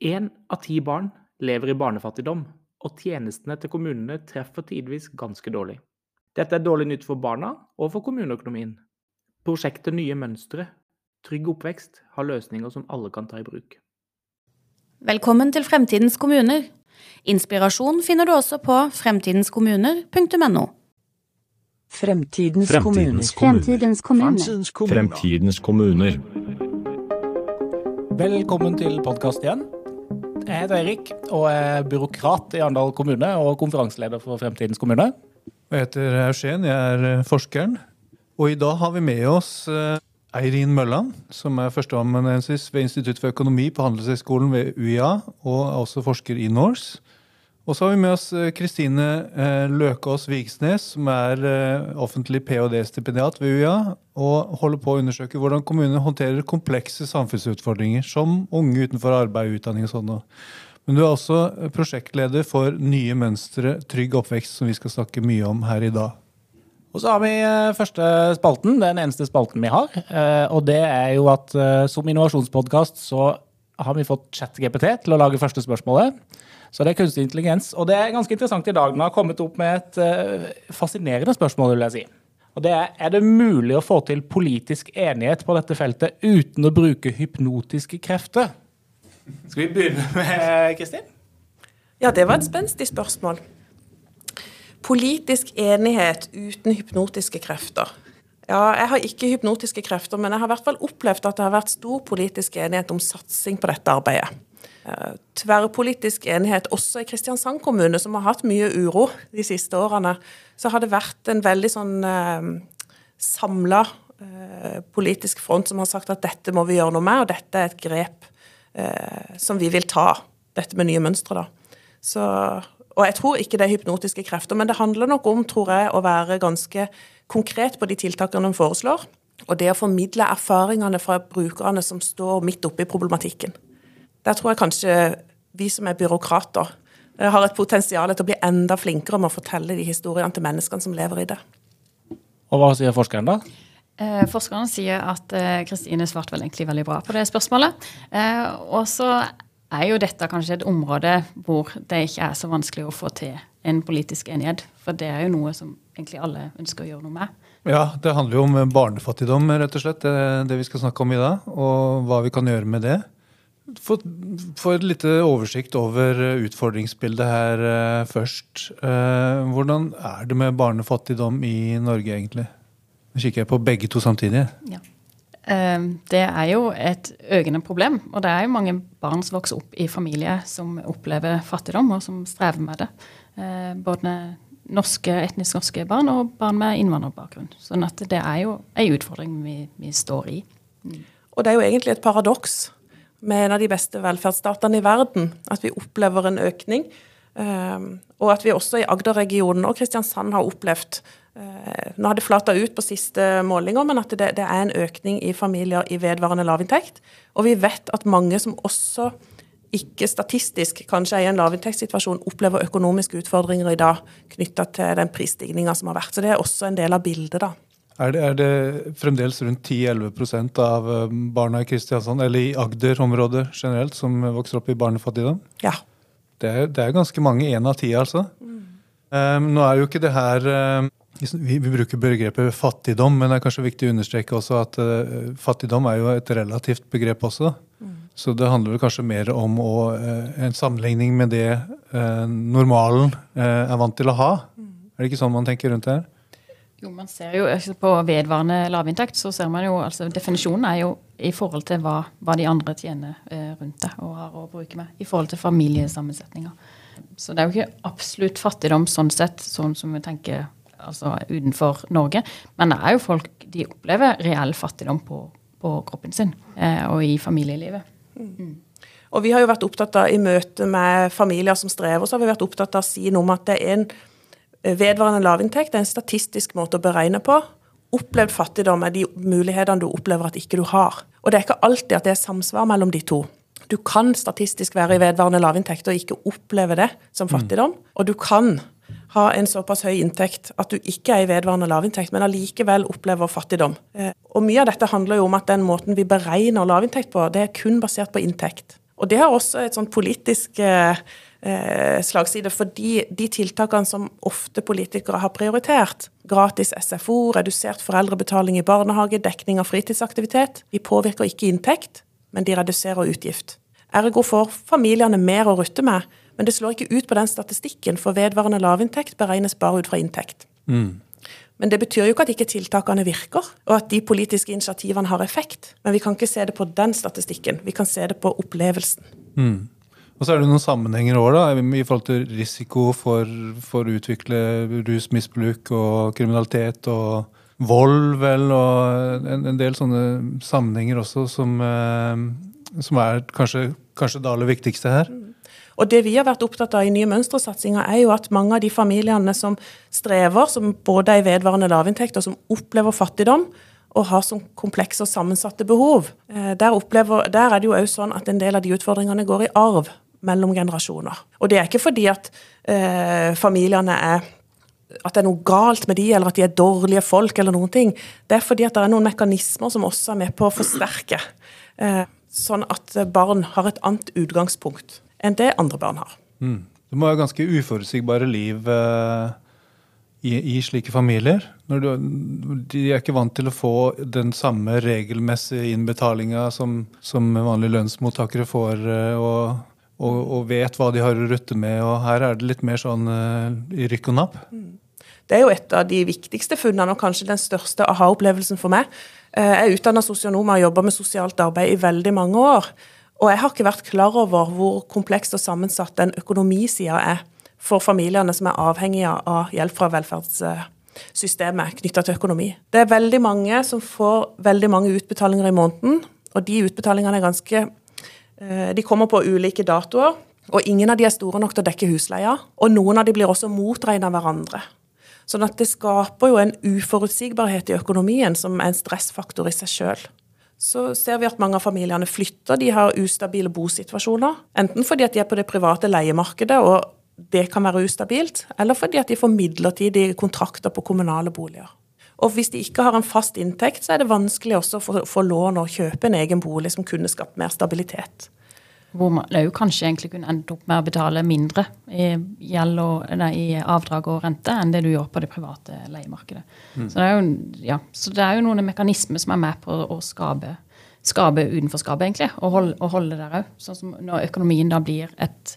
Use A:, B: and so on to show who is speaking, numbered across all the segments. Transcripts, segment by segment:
A: Én av ti barn lever i barnefattigdom, og tjenestene til kommunene treffer tidvis ganske dårlig. Dette er dårlig nytt for barna og for kommuneøkonomien. Prosjektet Nye mønstre, trygg oppvekst, har løsninger som alle kan ta i bruk.
B: Velkommen til Fremtidens kommuner. Inspirasjon finner du også på fremtidenskommuner.no.
C: Fremtidens,
D: Fremtidens
C: kommuner.
D: kommuner.
E: Fremtidens kommuner.
A: Velkommen til podkast igjen. Jeg heter Eirik og er byråkrat i Arendal kommune og konferanseleder for Fremtidens kommune.
F: Jeg heter Eugen, jeg er eh, forskeren. Og i dag har vi med oss eh, Eirin Mølland, som er førsteamanuensis ved Institutt for økonomi på Handelshøyskolen ved UiA, og er også forsker i Norse. Og så har vi med oss eh, Kristine eh, Løkås Vigsnes, som er eh, offentlig ph.d.-stipendiat ved UiA, og holder på å undersøke hvordan kommunene håndterer komplekse samfunnsutfordringer, som unge utenfor arbeid, utdanning og sånn. Men du er også prosjektleder for Nye mønstre, trygg oppvekst, som vi skal snakke mye om her i dag.
A: Og så har vi første spalten, den eneste spalten vi har. Og det er jo at som innovasjonspodkast så har vi fått ChatGPT til å lage første spørsmålet. Så det er kunstig intelligens. Og det er ganske interessant i dag. Den har kommet opp med et uh, fascinerende spørsmål, vil jeg si. Og det er er det mulig å få til politisk enighet på dette feltet uten å bruke hypnotiske krefter? Skal vi begynne med Kristin?
G: Ja, det var et spenstig spørsmål. Politisk enighet uten hypnotiske krefter. Ja, jeg har ikke hypnotiske krefter, men jeg har i hvert fall opplevd at det har vært stor politisk enighet om satsing på dette arbeidet. Eh, Tverrpolitisk enighet også i Kristiansand kommune, som har hatt mye uro de siste årene. Så har det vært en veldig sånn eh, samla eh, politisk front som har sagt at dette må vi gjøre noe med, og dette er et grep eh, som vi vil ta. Dette med nye mønstre, da. Så, og jeg tror ikke det er hypnotiske krefter, men det handler nok om, tror jeg, å være ganske konkret på de tiltakene de foreslår. Og det å formidle erfaringene fra brukerne som står midt oppe i problematikken. Der tror jeg kanskje vi som er byråkrater, eh, har et potensial til å bli enda flinkere med å fortelle de historiene til menneskene som lever i det.
A: Og hva sier forskeren, da?
B: Eh, Forskerne sier at eh, Kristine svarte vel egentlig veldig bra på det spørsmålet. Eh, Og så er jo dette kanskje et område hvor det ikke er så vanskelig å få til en politisk enighet. For det er jo noe som egentlig alle ønsker å gjøre noe med.
F: Ja, det handler jo om barnefattigdom, rett og slett. Det det vi skal snakke om i dag. Og hva vi kan gjøre med det. Få et lite oversikt over utfordringsbildet her uh, først. Uh, hvordan er det med barnefattigdom i Norge, egentlig? Nå kikker jeg på begge to samtidig.
B: Ja. Eh, Det er jo et økende problem, og det er jo mange barn som vokser opp i familier som opplever fattigdom, og som strever med det. Eh, Både norske, etnisk norske barn og barn med innvandrerbakgrunn. Sånn at det er jo en utfordring vi, vi står i.
G: Og det er jo egentlig et paradoks med en av de beste velferdsstatene i verden, at vi opplever en økning. Um, og at vi også i Agder-regionen og Kristiansand har opplevd uh, Nå har det flata ut på siste målinger, men at det, det er en økning i familier i vedvarende lavinntekt. Og vi vet at mange som også ikke statistisk kanskje er i en lavinntektssituasjon, opplever økonomiske utfordringer i dag knytta til den prisstigninga som har vært. Så det er også en del av bildet, da.
F: Er det, er det fremdeles rundt 10-11% av eh, barna i Kristiansand, eller i Agder-området generelt, som vokser opp i barnefattigdom?
G: Ja.
F: Det er, det er ganske mange. Én av ti, altså. Um, nå er jo ikke det her um, vi, vi bruker begrepet fattigdom, men det er kanskje viktig å understreke også at uh, fattigdom er jo et relativt begrep også. Så det handler kanskje mer om å, uh, en sammenligning med det uh, normalen er vant til å ha. Er det ikke sånn man tenker rundt det her?
B: Jo, man ser jo På vedvarende lavinntekt så ser man jo altså Definisjonen er jo i forhold til hva, hva de andre tjener eh, rundt det og har å bruke med. I forhold til familiesammensetninger. Så det er jo ikke absolutt fattigdom sånn sett, sånn som vi tenker altså utenfor Norge. Men det er jo folk de opplever reell fattigdom på, på kroppen sin eh, og i familielivet.
G: Og vi har jo vært opptatt av, i møte med familier som strever, så har vi vært opptatt av å si noe om at det er en eh, vedvarende lavinntekt, det er en statistisk måte å beregne på. Opplevd fattigdom er de mulighetene du opplever at ikke du har. Og det er ikke alltid at det er samsvar mellom de to. Du kan statistisk være i vedvarende lavinntekt og ikke oppleve det som fattigdom. Og du kan ha en såpass høy inntekt at du ikke er i vedvarende lavinntekt, men allikevel opplever fattigdom. Eh, Og mye av dette handler jo om at den måten vi beregner lavinntekt på, det er kun basert på inntekt. Og det har også et sånn politisk eh, slagside, fordi de tiltakene som ofte politikere har prioritert, gratis SFO, redusert foreldrebetaling i barnehage, dekning av fritidsaktivitet, de påvirker ikke inntekt, men de reduserer utgift. Ergo får familiene mer å rutte med, men det slår ikke ut på den statistikken, for vedvarende lavinntekt beregnes bare ut fra inntekt.
F: Mm.
G: Men det betyr jo ikke at ikke tiltakene virker, og at de politiske initiativene har effekt. Men vi kan ikke se det på den statistikken, vi kan se det på opplevelsen.
F: Mm. Og så er det noen sammenhenger òg, i forhold til risiko for, for å utvikle rusmisbruk og kriminalitet og vold, vel, og en, en del sånne sammenhenger også som, eh, som er kanskje, kanskje det aller viktigste her.
G: Og det vi har vært opptatt av i Nye mønstre-satsinga, er jo at mange av de familiene som strever, som både er i vedvarende lavinntekt og som opplever fattigdom, og har som komplekse og sammensatte behov, eh, der, opplever, der er det jo òg sånn at en del av de utfordringene går i arv mellom generasjoner. Og det er ikke fordi at eh, familiene er at det er noe galt med de, eller at de er dårlige folk, eller noen ting. Det er fordi at det er noen mekanismer som også er med på å forsterke. Eh, sånn at barn har et annet utgangspunkt enn det andre barn har.
F: Mm. Det må være ganske uforutsigbare liv eh, i, i, slike familier. Du, de er ikke vant til å få den samme regelmessige innbetalinga som, som vanlige lønnsmottakere får. Eh, og og, og, vet hva de har å rutte med. og Her er det litt mer sånn uh, i rykk og napp. Mm.
G: Det er jo et av de viktigste funnene, og kanskje den største aha-opplevelsen for meg. Uh, jeg er utdanna sosionom og har jobba med sosialt arbeid i veldig mange år. Og jeg har ikke vært klar over hvor komplekst og sammensatt den økonomisida er for familiene som er avhengige av hjelp fra velferdssystemet knytta til økonomi. Det er veldig mange som får veldig mange utbetalinger i måneden, og de utbetalingene er ganske Eh, de kommer på ulike datoer, og ingen av de er store nok til å dekke husleia. Og noen av de blir også motregna hverandre. Sånn at det skaper jo en uforutsigbarhet i økonomien som er en stressfaktor i seg sjøl. Så ser vi at mange av familiene flytter, de har ustabile bosituasjoner. Enten fordi at de er på det private leiemarkedet, og det kan være ustabilt, eller fordi at de får midlertidige kontrakter på kommunale boliger. Og hvis de ikke har en fast inntekt, så er det vanskelig også å få lån og kjøpe en egen bolig som kunne skapt mer stabilitet.
B: Hvor man òg kanskje egentlig kunne endt opp med å betale mindre i, og, nei, i avdrag og rente enn det du gjør på det private leiemarkedet. Mm. Så, det jo, ja, så, det er jo, noen mekanismer som er med på å skape, skape utenforskapet, egentlig, og holde, og holde der òg. Sånn som når økonomien da blir et,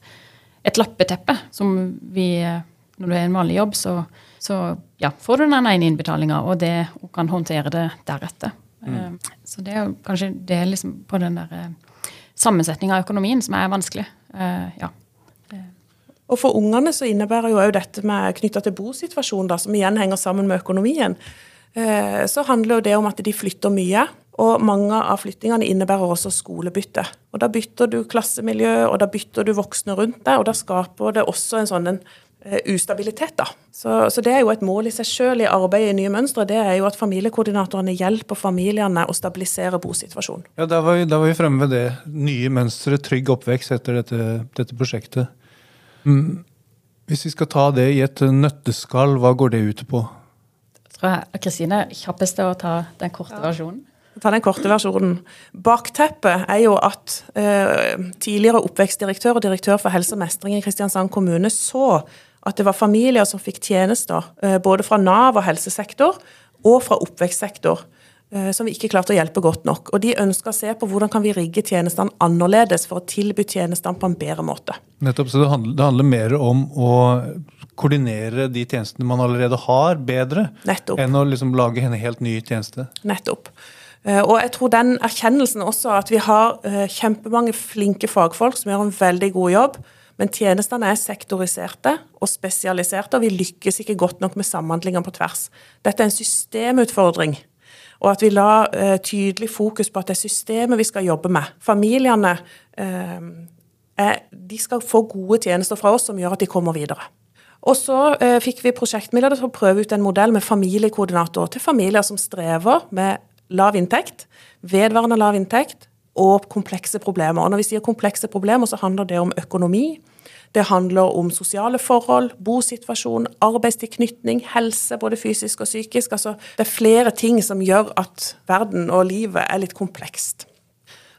B: et lappeteppe, som vi Når du har en vanlig jobb, så så ja, får du den ene innbetalinga, og, det, og kan håndtere det deretter. Mm. Eh, så det er jo kanskje det er liksom på den der eh, sammensetninga av økonomien som er vanskelig. Eh, ja.
G: Og For ungene så innebærer jo òg dette med knytta til bosituasjonen, da, som igjen henger sammen med økonomien. Så handler jo det om at de flytter mye. Og mange av flyttingene innebærer også skolebytte. Og Da bytter du klassemiljø, og da bytter du voksne rundt deg, og da skaper det også en sånn en ustabilitet. da. Så, så, Det er jo et mål i seg selv i arbeidet i Nye mønstre. Det er jo at familiekoordinatorene hjelper familiene å stabilisere bosituasjonen.
F: Ja, Da var vi, da var vi fremme ved det. Nye mønstre, trygg oppvekst etter dette, dette prosjektet. Mm. Hvis vi skal ta det i et nøtteskall, hva går det ut på?
B: Jeg tror Kristine kjappest å ta den korte ja. versjonen.
G: Ta den korte versjonen. Bakteppet er jo at eh, tidligere oppvekstdirektør og direktør for helse og mestring i Kristiansand kommune så at det var familier som fikk tjenester, eh, både fra Nav og helsesektor og fra oppvekstsektor, eh, som vi ikke klarte å hjelpe godt nok. Og De ønska å se på hvordan kan vi rigge tjenestene annerledes for å tilby tjenestene på en bedre måte.
F: Nettopp, så det handler, det handler mer om å koordinere de tjenestene man allerede har, bedre,
G: Nettopp.
F: enn å liksom lage en helt ny tjeneste?
G: Nettopp. Eh, og jeg tror den erkjennelsen også, at vi har kjempemange flinke fagfolk som gjør en veldig god jobb, men tjenestene er sektoriserte og spesialiserte, og vi lykkes ikke godt nok med samhandlingene på tvers. Dette er en systemutfordring. Og at vi la eh, tydelig fokus på at det er systemet vi skal jobbe med. Familiene eh, er, de skal få gode tjenester fra oss som gjør at de kommer videre. Og så eh, fikk vi prosjektmidler til å prøve ut en modell med familiekoordinator til familier som strever med lav inntekt, vedvarende lav inntekt og komplekse problemer. Og når vi sier komplekse problemer, så handler det om økonomi, det handler om sosiale forhold, bosituasjon, arbeidstilknytning, helse, både fysisk og psykisk. Altså, det er flere ting som gjør at verden og livet er litt komplekst.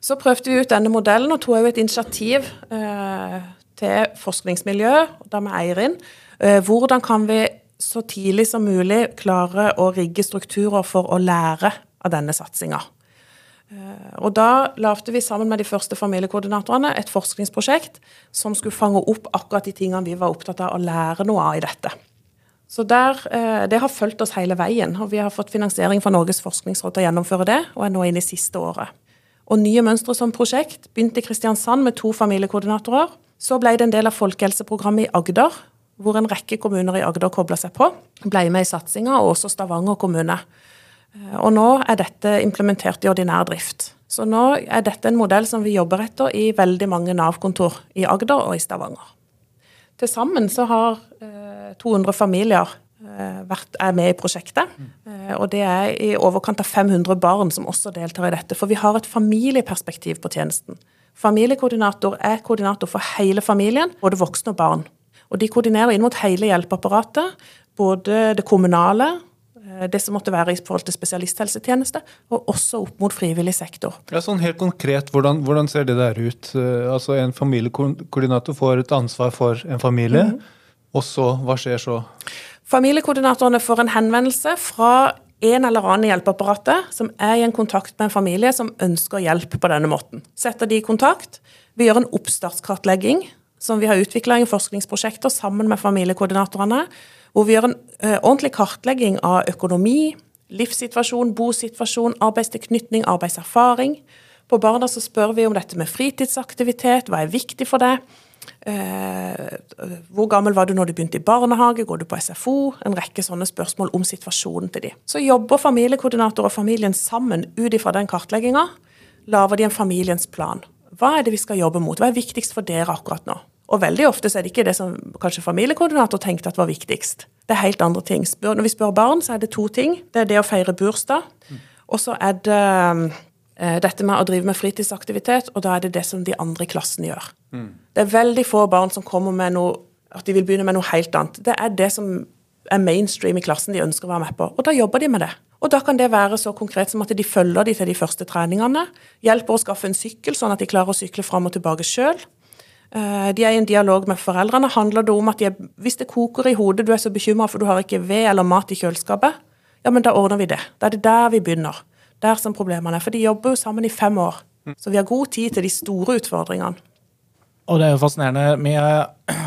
G: Så prøvde vi ut denne modellen og tok et initiativ eh, til forskningsmiljø, da med Eirin. Eh, hvordan kan vi så tidlig som mulig klare å rigge strukturer for å lære av denne satsinga? Eh, og da lagde vi sammen med de første familiekoordinatorene et forskningsprosjekt som skulle fange opp akkurat de tingene vi var opptatt av å lære noe av i dette. Så der, eh, Det har fulgt oss hele veien, og vi har fått finansiering fra Norges forskningsråd til å gjennomføre det, og er nå inne i siste året. Og Nye mønstre som prosjekt begynte i Kristiansand med to familiekoordinatorer. Så ble det en del av folkehelseprogrammet i Agder, hvor en rekke kommuner i Agder kobla seg på. Ble med i satsinga, og også Stavanger kommune. Eh, og nå er dette implementert i ordinær drift. Så nå er dette en modell som vi jobber etter i veldig mange Nav-kontor i Agder og i Stavanger. Til sammen så har 200 familier eh, vært, er med i prosjektet. Eh, og det er i overkant av 500 barn som også deltar i dette. For vi har et familieperspektiv på tjenesten. Familiekoordinator er koordinator for hele familien, både voksne og barn. Og de koordinerer inn mot hele hjelpeapparatet, både det kommunale, eh, det som måtte være i forhold til spesialisthelsetjeneste, og også opp mot frivillig sektor.
F: Ja, sånn Helt konkret, hvordan, hvordan ser det der ut? Altså En familiekoordinator får et ansvar for en familie. Mm -hmm. Og så, hva skjer så?
G: Familiekoordinatorene får en henvendelse fra en eller annen i hjelpeapparatet som er i en kontakt med en familie som ønsker hjelp på denne måten. Setter de i kontakt. Vi gjør en oppstartskartlegging som vi har utvikla i forskningsprosjekter sammen med familiekoordinatorene. Hvor vi gjør en uh, ordentlig kartlegging av økonomi, livssituasjon, bosituasjon, arbeidstilknytning, arbeidserfaring. På barna så spør vi om dette med fritidsaktivitet, hva er viktig for deg? Eh, hvor gammel var du når du begynte i barnehage? Går du på SFO? En rekke sånne spørsmål om situasjonen til de. Så jobber familiekoordinator og familien sammen ut ifra den kartlegginga. Lager de en familiens plan. Hva er det vi skal jobbe mot? Hva er viktigst for dere akkurat nå? Og veldig ofte så er det ikke det som kanskje familiekoordinator tenkte at var viktigst. Det er helt andre ting. Spør, når vi spør barn, så er det to ting. Det er det å feire bursdag, og så er det Eh, dette med å drive med fritidsaktivitet, og da er det det som de andre i klassen gjør. Mm. Det er veldig få barn som kommer med noe at de vil begynne med noe helt annet. Det er det som er mainstream i klassen de ønsker å være med på. Og da jobber de med det. Og da kan det være så konkret som at de følger de til de første treningene. Hjelper å skaffe en sykkel, sånn at de klarer å sykle fram og tilbake sjøl. Eh, de er i en dialog med foreldrene. Handler det om at de er, hvis det koker i hodet, du er så bekymra for du har ikke ved eller mat i kjøleskapet, ja, men da ordner vi det. Da er det der vi begynner der som problemene er. For de jobber jo sammen i fem år. Så vi har god tid til de store utfordringene.
A: Og det er jo fascinerende. Vi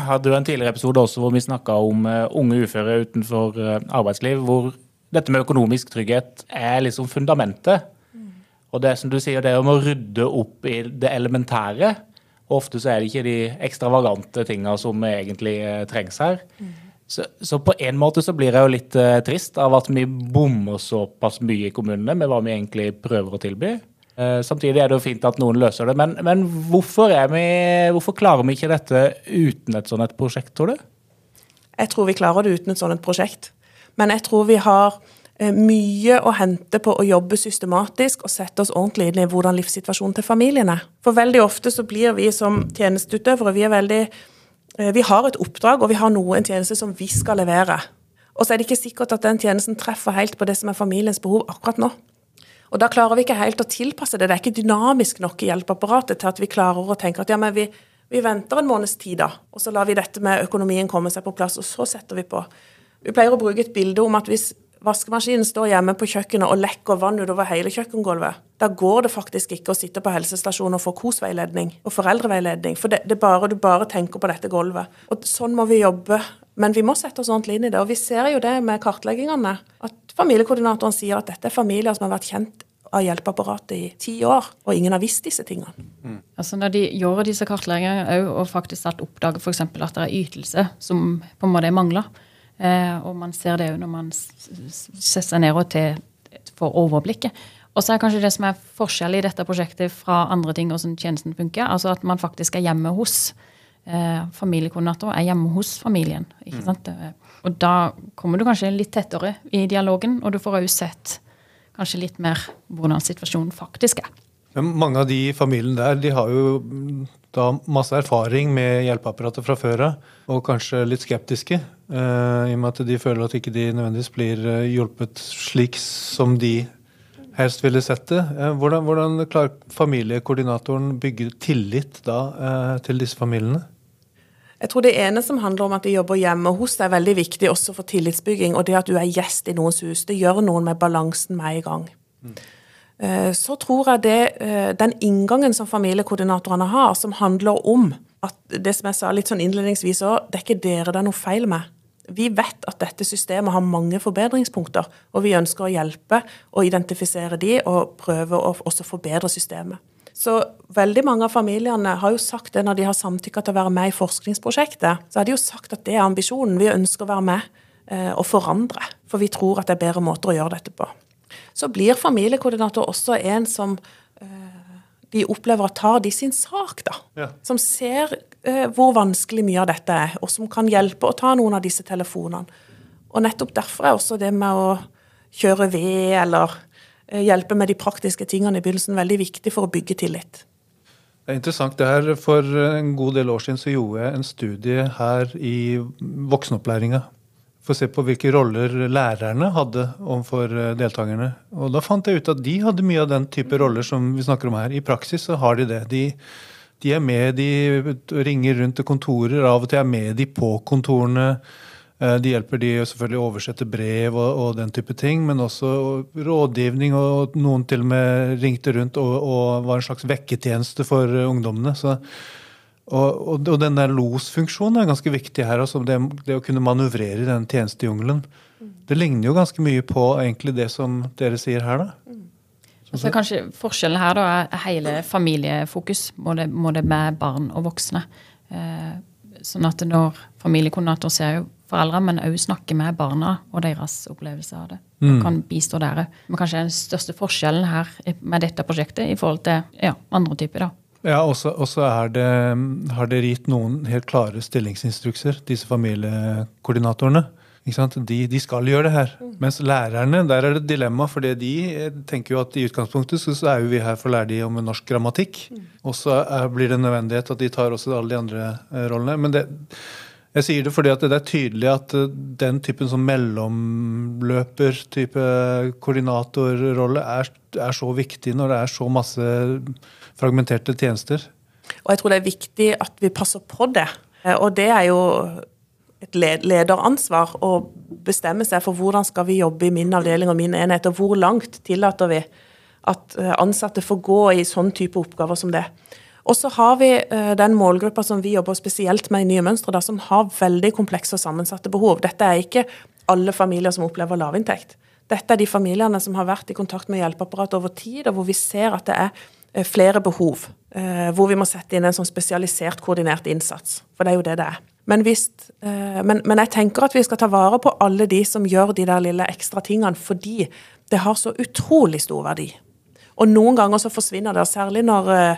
A: hadde jo en tidligere episode også hvor vi snakka om eh, unge uføre utenfor eh, arbeidsliv, hvor dette med økonomisk trygghet er liksom fundamentet. Og det som du sier, det er om å rydde opp i det elementære. Og ofte så er det ikke de ekstravagante tinga som egentlig eh, trengs her. Så, så, på en måte så blir jeg jo litt uh, trist av at vi bommer såpass mye i kommunene med hva vi egentlig prøver å tilby. Uh, samtidig er det jo fint at noen løser det. Men, men hvorfor, vi, hvorfor, klarer vi ikke dette uten et sånt et prosjekt, tror du?
G: Jeg tror vi klarer det uten et sånt et prosjekt. Men jeg tror vi har mye å hente på å jobbe systematisk og sette oss ordentlig inn i hvordan livssituasjonen til familien er. For veldig ofte så blir vi som tjenesteutøvere vi veldig Eh, vi har et oppdrag, og vi har noe, en tjeneste som vi skal levere. Og så er det ikke sikkert at den tjenesten treffer helt på det som er familiens behov akkurat nå. Og da klarer vi ikke helt å tilpasse det. Det er ikke dynamisk nok i hjelpeapparatet til at vi klarer å tenke at ja, men vi, vi venter en måneds tid, da. Og så lar vi dette med økonomien komme seg på plass, og så setter vi på. Vi pleier å bruke et bilde om at hvis vaskemaskinen står hjemme på kjøkkenet og lekker vann utover hele kjøkkengulvet, da går det faktisk ikke å sitte på helsestasjonen og få KOS-veiledning og foreldreveiledning. For det, det bare, du bare tenker på dette gulvet. Og sånn må vi jobbe. Men vi må sette oss ordentlig inn i det. Og vi ser jo det med kartleggingene. At familiekoordinatoren sier at dette er familier som har vært kjent av hjelpeapparatet i ti år, og ingen har visst disse tingene.
B: Mm. Altså Når de gjør disse kartleggingene og faktisk oppdager f.eks. at det er ytelse som på en måte mangler, og man ser det jo når man setter seg ned og til, får overblikket. Og så er kanskje det som er forskjellen i dette prosjektet fra andre ting, hvordan tjenesten funker, altså at man faktisk er hjemme hos eh, familiekoordinator, er hjemme hos familien. ikke mm. sant? Og da kommer du kanskje litt tettere i dialogen, og du får òg sett kanskje litt mer hvordan situasjonen faktisk er.
F: Men mange av de familiene der de har jo da masse erfaring med hjelpeapparatet fra før av, og kanskje litt skeptiske. Uh, I og med at de føler at ikke de nødvendigvis blir uh, hjulpet slik som de helst ville sett det. Uh, Hvordan, hvordan klarer familiekoordinatoren bygge tillit da uh, til disse familiene?
G: Jeg tror det ene som handler om at de jobber hjemme hos deg, er veldig viktig også for tillitsbygging. Og det at du er gjest i noens hus. Det gjør noen med balansen med i gang. Eh, Så tror jeg det, eh, den inngangen som familiekoordinatorene har, som handler om at det som jeg sa litt sånn innledningsvis òg, det er ikke dere det er noe feil med. Vi vet at dette systemet har mange forbedringspunkter, og vi ønsker å hjelpe og identifisere de og prøve å også forbedre systemet. Så veldig mange av familiene har jo sagt det når de har samtykka til å være med i forskningsprosjektet. Så har de jo sagt at det er ambisjonen. Vi ønsker å være med eh, og forandre. For vi tror at det er bedre måter å gjøre dette på. Så blir familiekoordinator også en som de opplever at tar de sin sak, da.
F: Ja.
G: Som ser eh, hvor vanskelig mye av dette er, og som kan hjelpe å ta noen av disse telefonene. Og nettopp derfor er også det med å kjøre ved eller eh, hjelpe med de praktiske tingene i begynnelsen veldig viktig for å bygge tillit.
F: Det er interessant. det her For en god del år siden så gjorde jeg en studie her i voksenopplæringa. For å se på hvilke roller lærerne hadde overfor eh, deltakerne. Og da fant jeg ut at de hadde mye av den type roller som vi snakker om her. I praksis så har de det. De, de er med, de ringer rundt til kontorer, av og til er med de på kontorene. Eh, De hjelper de selvfølgelig å oversette brev og, og den type ting, men også rådgivning, og noen til og med ringte rundt og, og var en slags vekketjeneste for eh, ungdommene. Så, og, og, og den der losfunksjonen er ganske viktig her. Altså det, det å kunne manøvrere i den tjenestejungelen. Det ligner jo ganske mye på egentlig det som dere sier her, da.
B: Så kanskje forskjellen her da er hele familiefokus, både, både med barn og voksne. Eh, sånn at når familiekoordinator ser jo foreldre, men òg snakker med barna og deres opplevelse av det. Mm. kan bistå dere. Men kanskje den største forskjellen her med dette prosjektet i forhold til ja, andre typer, da.
F: Ja, og så er det, har dere gitt noen helt klare stillingsinstrukser, disse familiekoordinatorene. De, de skal gjøre det her. Mens lærerne, der er det et dilemma. For de eh, tenker jo at i utgangspunktet så, så er jo vi her for å lære de om norsk grammatikk. Og så blir det en nødvendighet at de tar også alle de andre eh, rollene. Men det, jeg sier det fordi at det er tydelig at eh, den typen sånn mellomløper-type koordinatorrolle er, er så viktig når det er så masse fragmenterte tjenester.
G: Og jeg tror det er viktig at vi passer på det. Eh, Og det er jo et lederansvar å bestemme seg for hvordan skal vi jobbe i min avdeling og min enhet, og hvor langt tillater vi at eh, ansatte får gå i sånn type oppgaver som det. Og så har vi eh, den målgruppa som vi jobber spesielt med i Nye mønstre, da, som har veldig komplekse og sammensatte behov. Dette er ikke alle familier som opplever lavinntekt. Dette er de familiene som har vært i kontakt med hjelpeapparatet over tid, og hvor vi ser at det er flere behov. eh, Hvor vi må sette inn en sånn spesialisert, koordinert innsats. For det er jo det det er. Men, hvis, eh, men, men jeg tenker at vi skal ta vare på alle de som gjør de der lille ekstra tingene, fordi det har så utrolig stor verdi. Og noen ganger så forsvinner det, særlig når eh,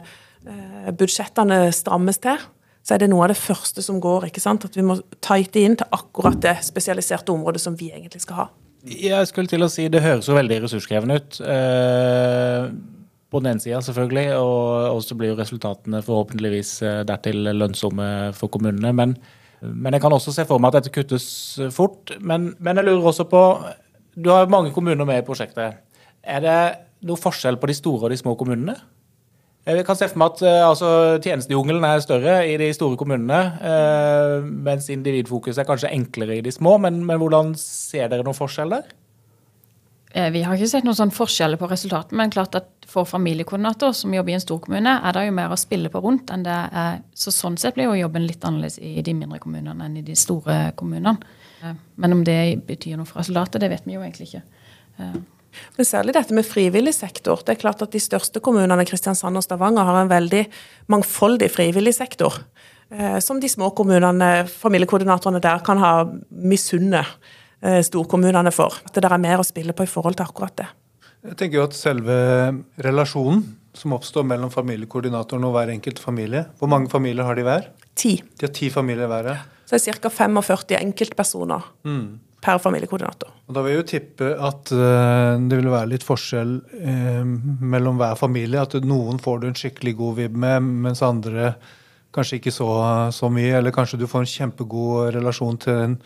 G: eh, budsjettene strammes til, så er det noe av det første som går. ikke sant? At vi må tighte inn til akkurat det spesialiserte området som vi egentlig skal ha.
A: Jeg skulle til å si Det høres jo veldig ressurskrevende ut. Eh, på den ene sida, selvfølgelig, og så blir jo resultatene forhåpentligvis eh, dertil lønnsomme for kommunene. Men, men jeg kan også se for meg at dette kuttes fort. Men, men jeg lurer også på Du har mange kommuner med i prosjektet. Er det noe forskjell på de store og de små kommunene? Jeg kan se for meg at eh, altså, tjenestejungelen er større i de store kommunene, eh, mens individfokus er kanskje enklere i de små. Men, men hvordan ser dere noen forskjell der?
B: Eh, Vi har ikke sett noen sånn forskjeller på resultatene, men klart at for familiekoordinator som jobber i en stor kommune, er det jo mer å spille på rundt enn det er. Så sånn sett blir jo jobben litt annerledes i de mindre kommunene enn i de store kommunene. Eh, Men om det betyr noe for resultatet, det vet vi jo egentlig ikke. Eh,
G: Men særlig dette med frivillig sektor. Det er klart at De største kommunene, Kristiansand og Stavanger, har en veldig mangfoldig frivillig sektor. Som de små kommunene, familiekoordinatorene der, kan ha misunne storkommunene for. At det der er mer å spille på i forhold til akkurat det.
F: Jeg tenker jo at selve relasjonen som oppstår mellom familiekoordinatoren og hver enkelt familie Hvor mange familier har de hver?
G: Ti.
F: De har ti familier hver. ja.
G: Så det er ca. 45 enkeltpersoner per familiekoordinator.
F: Og Da vil jeg jo tippe at eh, det vil være litt forskjell eh, mellom hver familie. At noen får du en skikkelig god vibb med, mens andre kanskje ikke så, så mye. Eller kanskje du får en kjempegod relasjon til en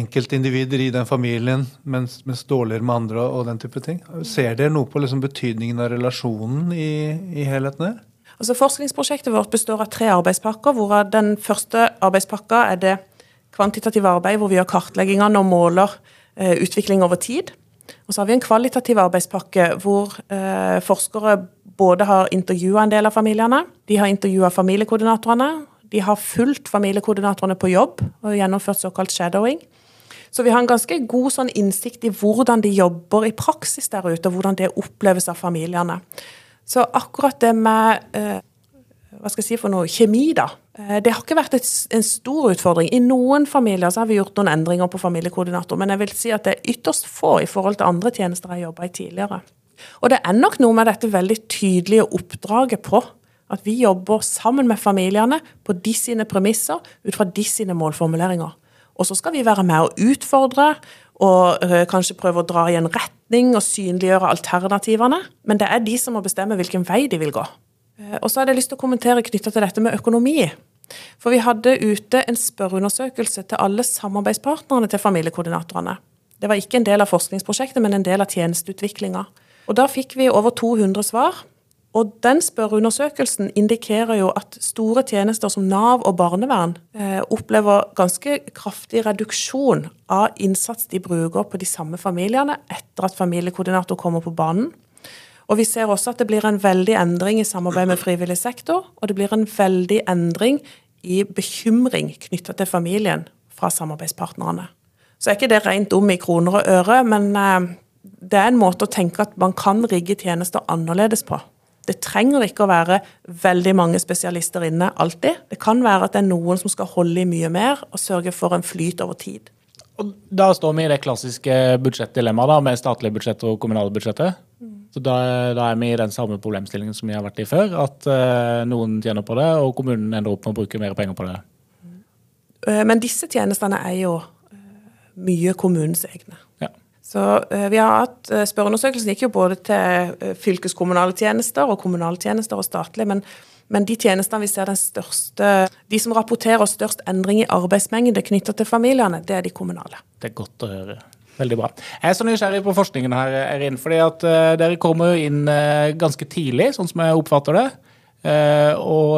F: enkeltindivider i den familien, mens, mens dårligere med andre og den type ting. Ser dere noe på liksom betydningen av relasjonen i, i helheten her?
G: Altså Forskningsprosjektet vårt består av tre arbeidspakker. hvor Den første arbeidspakka er det kvantitative arbeid, hvor vi gjør kartleggingene og måler eh, utvikling over tid. Og så har vi en kvalitativ arbeidspakke hvor eh, forskere både har intervjua en del av familiene, de har intervjua familiekoordinatorene, de har fulgt familiekoordinatorene på jobb og gjennomført såkalt shadowing. Så vi har en ganske god sånn innsikt i hvordan de jobber i praksis der ute, og hvordan det oppleves av familiene. Så akkurat det med eh, hva skal jeg si for noe, kjemi, da. Eh, det har ikke vært et, en stor utfordring. I noen familier så har vi gjort noen endringer på familiekoordinator, men jeg vil si at det er ytterst få i forhold til andre tjenester jeg har jobba i tidligere. Og det er nok noe med dette veldig tydelige oppdraget på at vi jobber sammen med familiene på de sine premisser, ut fra de sine målformuleringer. Og så skal vi være med og utfordre og øh, kanskje prøve å dra i en retning og synliggjøre alternativene. Men det er de som må bestemme hvilken vei de vil gå. Eh, og så hadde jeg lyst til å kommentere knytta til dette med økonomi. For vi hadde ute en spørreundersøkelse til alle samarbeidspartnerne til familiekoordinatorene. Det var ikke en del av forskningsprosjektet, men en del av tjenesteutviklinga. Og da fikk vi over 200 svar. Og den spørreundersøkelsen indikerer jo at store tjenester som Nav og barnevern eh, opplever ganske kraftig reduksjon av innsats de bruker på de samme familiene etter at familiekoordinator kommer på banen. Og vi ser også at det blir en veldig endring i samarbeid med frivillig sektor, og det blir en veldig endring i bekymring knytta til familien fra samarbeidspartnerne. Så er ikke det rent om i kroner og øre, men eh, det er en måte å tenke at man kan rigge tjenester annerledes på. Det trenger ikke å være veldig mange spesialister inne alltid. Det kan være at det er noen som skal holde i mye mer og sørge for en flyt over tid.
A: Og da står vi i det klassiske budsjettdilemmaet med statlige budsjett og kommunale budsjettet. Så da, da, er vi i den samme problemstillingen som vi har vært i før. At uh, noen tjener på det, og kommunen ender opp med å bruke mer penger på det.
G: Uh, men disse tjenestene er jo uh, mye kommunens egne.
A: Ja.
G: Så vi har hatt Spørreundersøkelsen gikk jo både til fylkeskommunale tjenester og kommunale tjenester og statlige. men men de tjenestene vi ser den største, de som rapporterer størst endring i arbeidsmengde knytta til familiene, det er de kommunale.
A: Det er godt å høre. Veldig bra. Jeg er så nysgjerrig på forskningen her, Erin. fordi at uh, Dere kommer jo inn uh, ganske tidlig, sånn som jeg oppfatter det. Uh, og,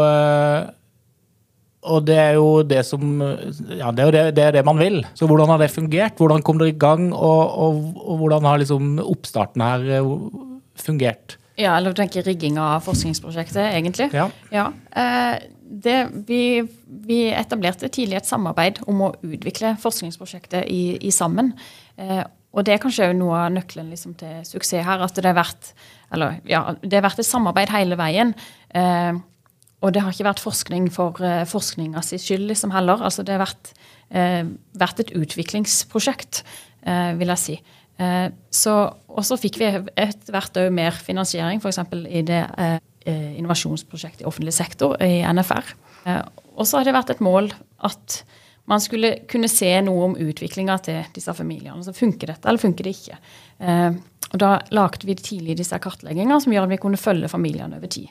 A: og, det er jo det som Ja, det er jo det, det, er det, man vil. Så hvordan har det fungert? Hvordan kom dere i gang, og, og, og hvordan har liksom oppstarten her fungert?
B: Ja, eller du tenker rigging av forskningsprosjektet, egentlig?
A: Ja.
B: ja. Det, vi, vi, etablerte tidlig et samarbeid om å utvikle forskningsprosjektet i, i sammen. Eh, og det er kanskje noe av nøkkelen liksom, til suksess her. At det har vært, eller, ja, det har vært et samarbeid hele veien. Eh, og det har ikke vært forskning for uh, forskninga si skyld liksom, heller. Altså, det har vært, eh, vært et utviklingsprosjekt, eh, vil jeg si. Uh, og så fikk vi etter hvert òg mer finansiering, f.eks. i det innovasjonsprosjektet i offentlig sektor, i NFR. og så har det vært et mål at man skulle kunne se noe om utviklinga til disse familiene. Så funker dette, eller funker det ikke? Eh, og Da lagde vi tidlig disse kartlegginger som gjør at vi kunne følge familiene over tid.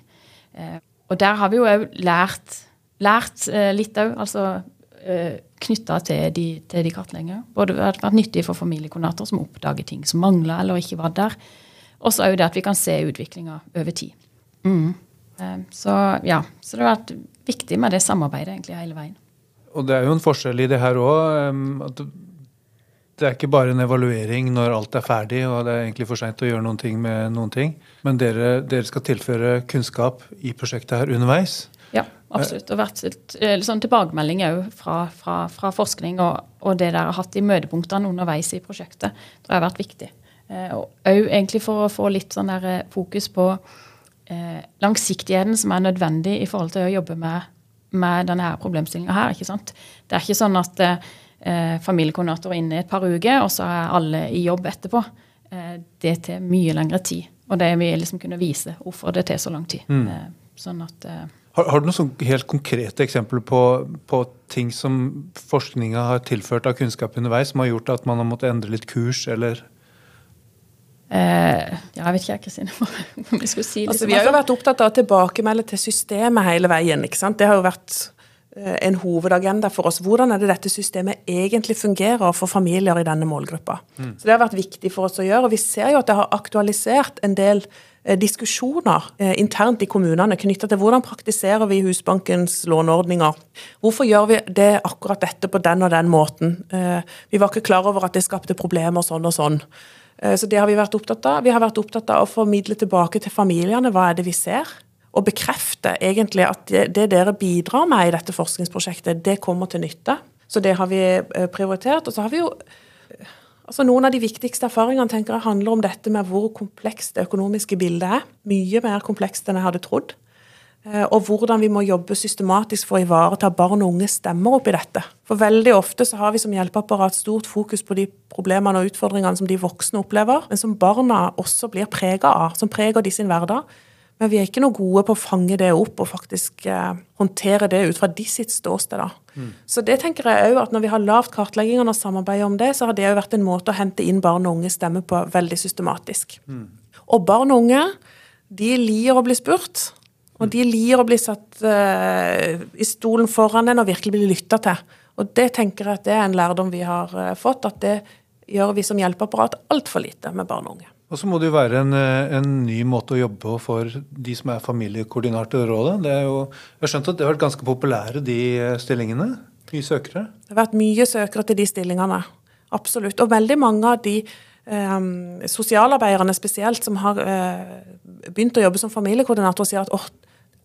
B: Eh, og der har vi jo òg lært, lært eh, litt òg, altså eh, knytta til de, de kartleggingene. Både det har vært nyttig for familiekoordinator som oppdager ting som mangler eller ikke var der. Og så òg det at vi kan se utviklinga over tid. Mm. Eh, så ja, så det har vært viktig med det samarbeidet egentlig hele veien.
F: Og det er jo en forskjell i det her òg. Det er ikke bare en evaluering når alt er ferdig og det er egentlig for seint å gjøre noen ting med noen ting. Men dere, dere, skal tilføre kunnskap i prosjektet her underveis.
B: Ja, absolutt. Og vært eh, sånn tilbakemelding òg fra, fra, fra, forskning og, og, det dere har hatt i møtepunktene underveis i prosjektet, det har vært viktig. Eh, og òg egentlig for å få litt sånn der eh, fokus på langsiktigheten som er nødvendig i forhold til å jobbe med med denne problemstillinga her. ikke sant? Det er ikke sånn at eh, familiekoordinator er inne i et par uker, og så er alle i jobb etterpå. Eh, det tar mye lengre tid. Og det vil liksom kunne vise hvorfor det tar så lang tid. Mm. Eh, sånn at... Eh,
F: har, har, du noen sånn helt konkrete eksempler på, på ting som forskninga har tilført av kunnskap underveis, som har gjort at man har måttet endre litt kurs, eller
B: Eh, ja, jeg vet ikke, Kristine, om vi skulle si
G: altså, Vi har jo vært opptatt av å tilbakemelde til systemet hele veien. ikke sant? Det har jo vært eh, en hovedagenda for oss. Hvordan er det dette systemet egentlig fungerer for familier i denne målgruppa. Så Det har vært viktig for oss å gjøre. og Vi ser jo at det har aktualisert en del eh, diskusjoner eh, internt i kommunene knytta til hvordan praktiserer vi Husbankens låneordninger. Hvorfor gjør vi det akkurat dette på den og den måten? Eh, Vi var ikke klar over at det skapte problemer sånn og sånn. Eh, Så det har vi vært opptatt av. Vi har vært opptatt av å formidle tilbake til familiene hva er det vi ser. Og bekrefte egentlig at det, dere bidrar med i dette forskningsprosjektet, det kommer til nytte. Så det har vi eh, prioritert. Og så har vi jo eh, altså Noen av de viktigste erfaringene tenker jeg handler om dette med hvor komplekst det økonomiske bildet er. Mye mer komplekst enn jeg hadde trodd. Eh, Og hvordan vi må jobbe systematisk for å ivareta barn og unges stemmer oppi dette. For veldig ofte så har vi som hjelpeapparat stort fokus på de problemene og utfordringene som de voksne opplever, men som barna også blir prega av, som preger de sin hverdag. Men vi er ikke noe gode på å fange det opp og faktisk eh, håndtere det ut fra de sitt ståsted. da. Så det tenker jeg òg at når vi har lavt kartleggingene og samarbeidet om det, så har det òg vært en måte å hente inn barn og unges stemme på veldig systematisk. Og barn og unge, de liker å bli spurt. Og de lir å bli satt uh, i stolen foran en og virkelig bli lytta til. Og det tenker jeg at det er en lærdom vi har uh, fått, at det gjør vi som hjelpeapparat altfor lite med barn og unge.
F: Og så må det jo være en, eh, en ny måte å jobbe på for de som er familiekoordinator i rådet. Det er jo, jeg har skjønt at det har vært ganske populære, de stillingene. Mye søkere.
G: Det har vært mye søkere til de stillingene. Absolutt. Og veldig mange av de eh, sosialarbeiderne spesielt som har eh, begynt å jobbe som familiekoordinator, sier at oh,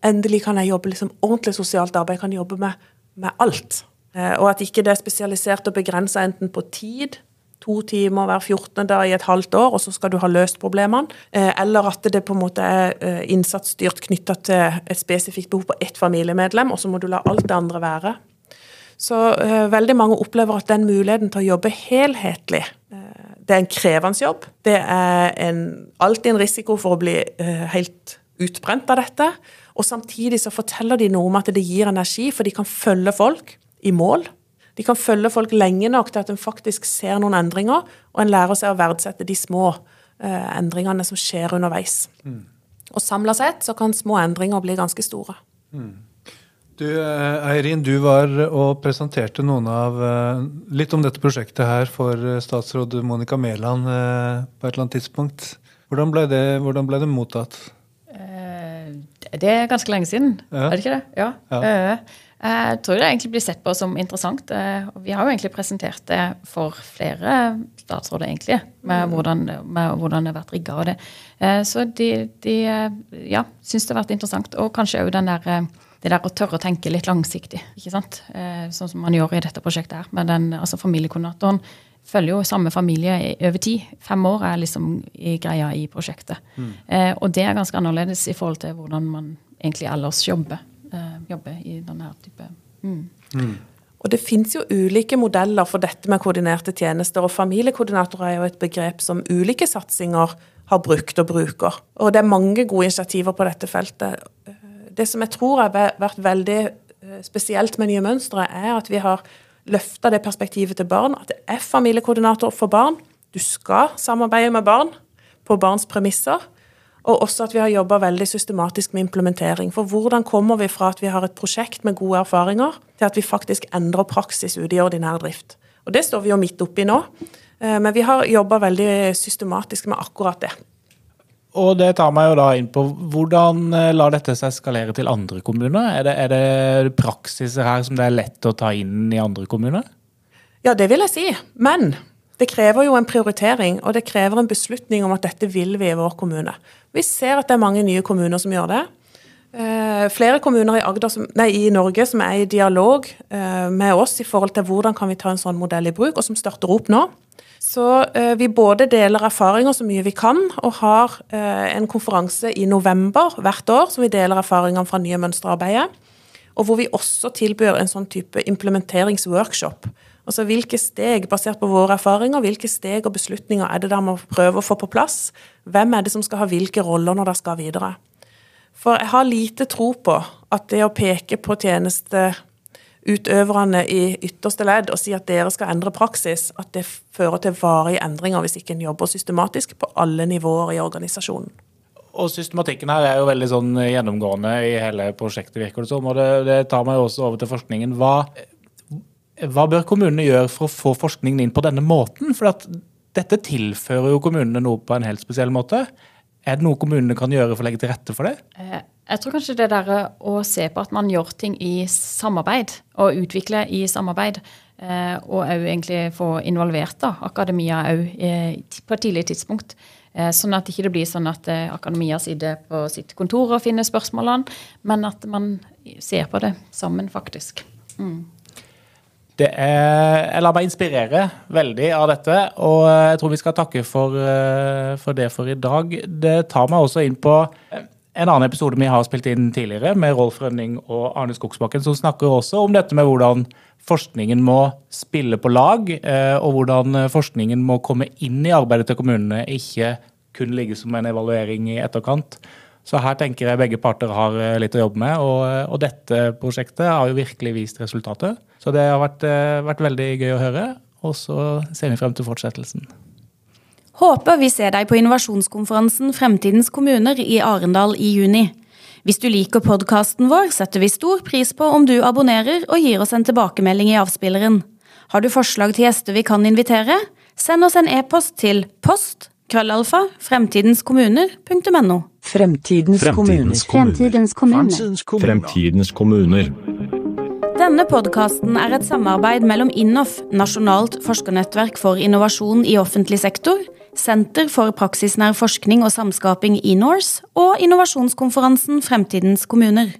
G: endelig kan jeg jobbe liksom ordentlig sosialt arbeid. Jeg kan jobbe med, med alt. Eh, og at ikke det er spesialisert og begrensa enten på tid, to timer hver 14. dag i et halvt år, og så skal du ha løst problemene. Eh, eller at det på en måte er innsatsstyrt knytta til et spesifikt behov på ett familiemedlem, og så må du la alt det andre være. Så veldig mange opplever at den muligheten til å jobbe helhetlig Det er en krevende jobb. Det er en, alltid en risiko for å bli eh, helt utbrent av dette. Og samtidig så forteller de noe om at det gir energi, for de kan følge folk i mål. De kan følge folk lenge nok til at en faktisk ser noen endringer, og en lærer seg å verdsette de små eh, endringene som skjer underveis. Og samla sett så kan små endringer bli ganske store.
F: Du, eh, Eirin, du var og presenterte noen av eh, litt om dette prosjektet her for eh, statsråd Monica Mæland på et eller annet tidspunkt. Hvordan ble det, hvordan ble det mottatt?
B: Det er ganske lenge siden,
F: Ja.
B: er det ikke det? Ja.
F: Ja.
B: Jeg tror det egentlig blir sett på som interessant. Vi har jo egentlig presentert det for flere statsråder, egentlig, med hvordan, med hvordan det har vært rigga. og det. Så de, de ja, syns det har vært interessant. Og kanskje òg den der eh, det der å tørre å tenke litt langsiktig, ikke sant? Eh, sånn som man gjør i dette prosjektet her. Men den, altså familiekoordinatoren følger jo samme familie i over tid. Fem år er liksom i greia i prosjektet. Eh, og det er ganske annerledes i forhold til hvordan man egentlig ellers jobber, eh, jobber i denne type mm.
G: Og det finnes jo ulike modeller for dette med koordinerte tjenester, og familiekoordinatorer er jo et begrep som ulike satsinger har brukt og bruker. Og det er mange gode initiativer på dette feltet. Det som jeg tror har vært veldig eh, spesielt med Nye mønstre, er at vi har løfta det perspektivet til barn, at det er familiekoordinator for barn. Du skal samarbeide med barn på barns premisser. Og også at vi har jobba veldig systematisk med implementering. For hvordan kommer vi fra at vi har et prosjekt med gode erfaringer, til at vi faktisk endrer praksis ute i ordinær drift? Og det står vi jo midt oppi nå. Eh, Men vi har jobba veldig systematisk med akkurat det.
A: Og det tar meg jo da inn på hvordan eh, lar dette seg skalere til andre kommuner? Er det, er det praksiser her som det er lett å ta inn i andre kommuner?
G: Ja, det vil jeg si. Men det krever jo en prioritering, og det krever en beslutning om at dette vil vi i vår kommune. Vi ser at det er mange nye kommuner som gjør det. Eh, flere kommuner i, som, nei, i Norge som er i dialog eh, med oss i forhold til hvordan kan vi ta en sånn modell i bruk, og som starter opp nå. Så eh, vi både deler erfaringer så mye vi kan, og har eh, en konferanse i november hvert år som vi deler erfaringene fra nye mønsterarbeidet. Og hvor vi også tilbyr en sånn type implementeringsworkshop. Altså hvilke steg, basert på våre erfaringer, hvilke steg og beslutninger er det der man prøve å få på plass? Hvem er det som skal ha hvilke roller når det skal videre? For jeg har lite tro på at det å peke på tjenesteutøverne i ytterste ledd og si at dere skal endre praksis, at det fører til varige endringer hvis ikke en jobber systematisk på alle nivåer i organisasjonen.
A: og systematikken her er jo veldig sånn gjennomgående i hele prosjektet, virker det som. Og det, det tar meg jo også over til forskningen. Hva, hva bør kommunene gjøre for å få forskningen inn på denne måten? For at dette tilfører jo kommunene noe på en helt spesiell måte. Er det noe kommunene kan gjøre for å legge til rette for det?
B: Eh, jeg tror kanskje det der å se på at man gjør ting i samarbeid, og utvikle i samarbeid, eh, og òg egentlig få involvert da, akademia òg på et tidlig tidspunkt. Eh, sånn at det ikke blir sånn at akademia sitter på sitt kontor og finner spørsmålene, men at man ser på det sammen, faktisk. Mm.
A: Er, jeg lar meg inspirere veldig av dette, og jeg tror vi skal takke for, eh, for, det for i dag. Det tar meg også inn på en annen episode vi har spilt inn tidligere, med Rolf Rønning og Arne Skogsbakken, som snakker også om dette med hvordan forskningen må spille på lag, eh, og hvordan forskningen må komme inn i arbeidet til kommunene, ikke kun ligge som en evaluering i etterkant. Så her tenker jeg begge parter har eh, litt å jobbe med. Og, eh, og dette prosjektet har jo virkelig vist resultatet. Så det har vært, eh, vært, veldig gøy å høre. Og så ser vi frem til fortsettelsen.
C: Håper vi ser deg på innovasjonskonferansen Fremtidens kommuner i Arendal i juni. Hvis du liker podkasten vår, setter vi stor pris på om du abonnerer og gir oss en tilbakemelding i avspilleren. Har du forslag til gjester vi kan invitere? Send oss en e-post til post krøllalfa fremtidenskommuner.no.
D: Fremtidens,
E: Fremtidens
D: kommuner.
E: Fremtidens kommuner. Fremtidens kommuner.
C: Denne podkasten er et samarbeid mellom INNOF, Nasjonalt forskernettverk for innovasjon i offentlig sektor, Senter for praksisnær forskning og samskaping i NORSE og innovasjonskonferansen Fremtidens kommuner.